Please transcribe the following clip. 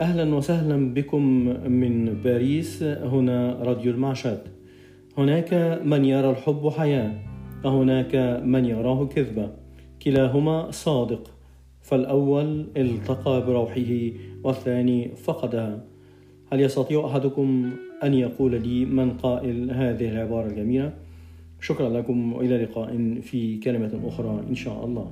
أهلا وسهلا بكم من باريس هنا راديو المعشد هناك من يرى الحب حياة وهناك من يراه كذبة. كلاهما صادق فالأول التقى بروحه والثاني فقدها. هل يستطيع أحدكم أن يقول لي من قائل هذه العبارة الجميلة؟ شكرا لكم وإلى لقاء في كلمة أخرى إن شاء الله.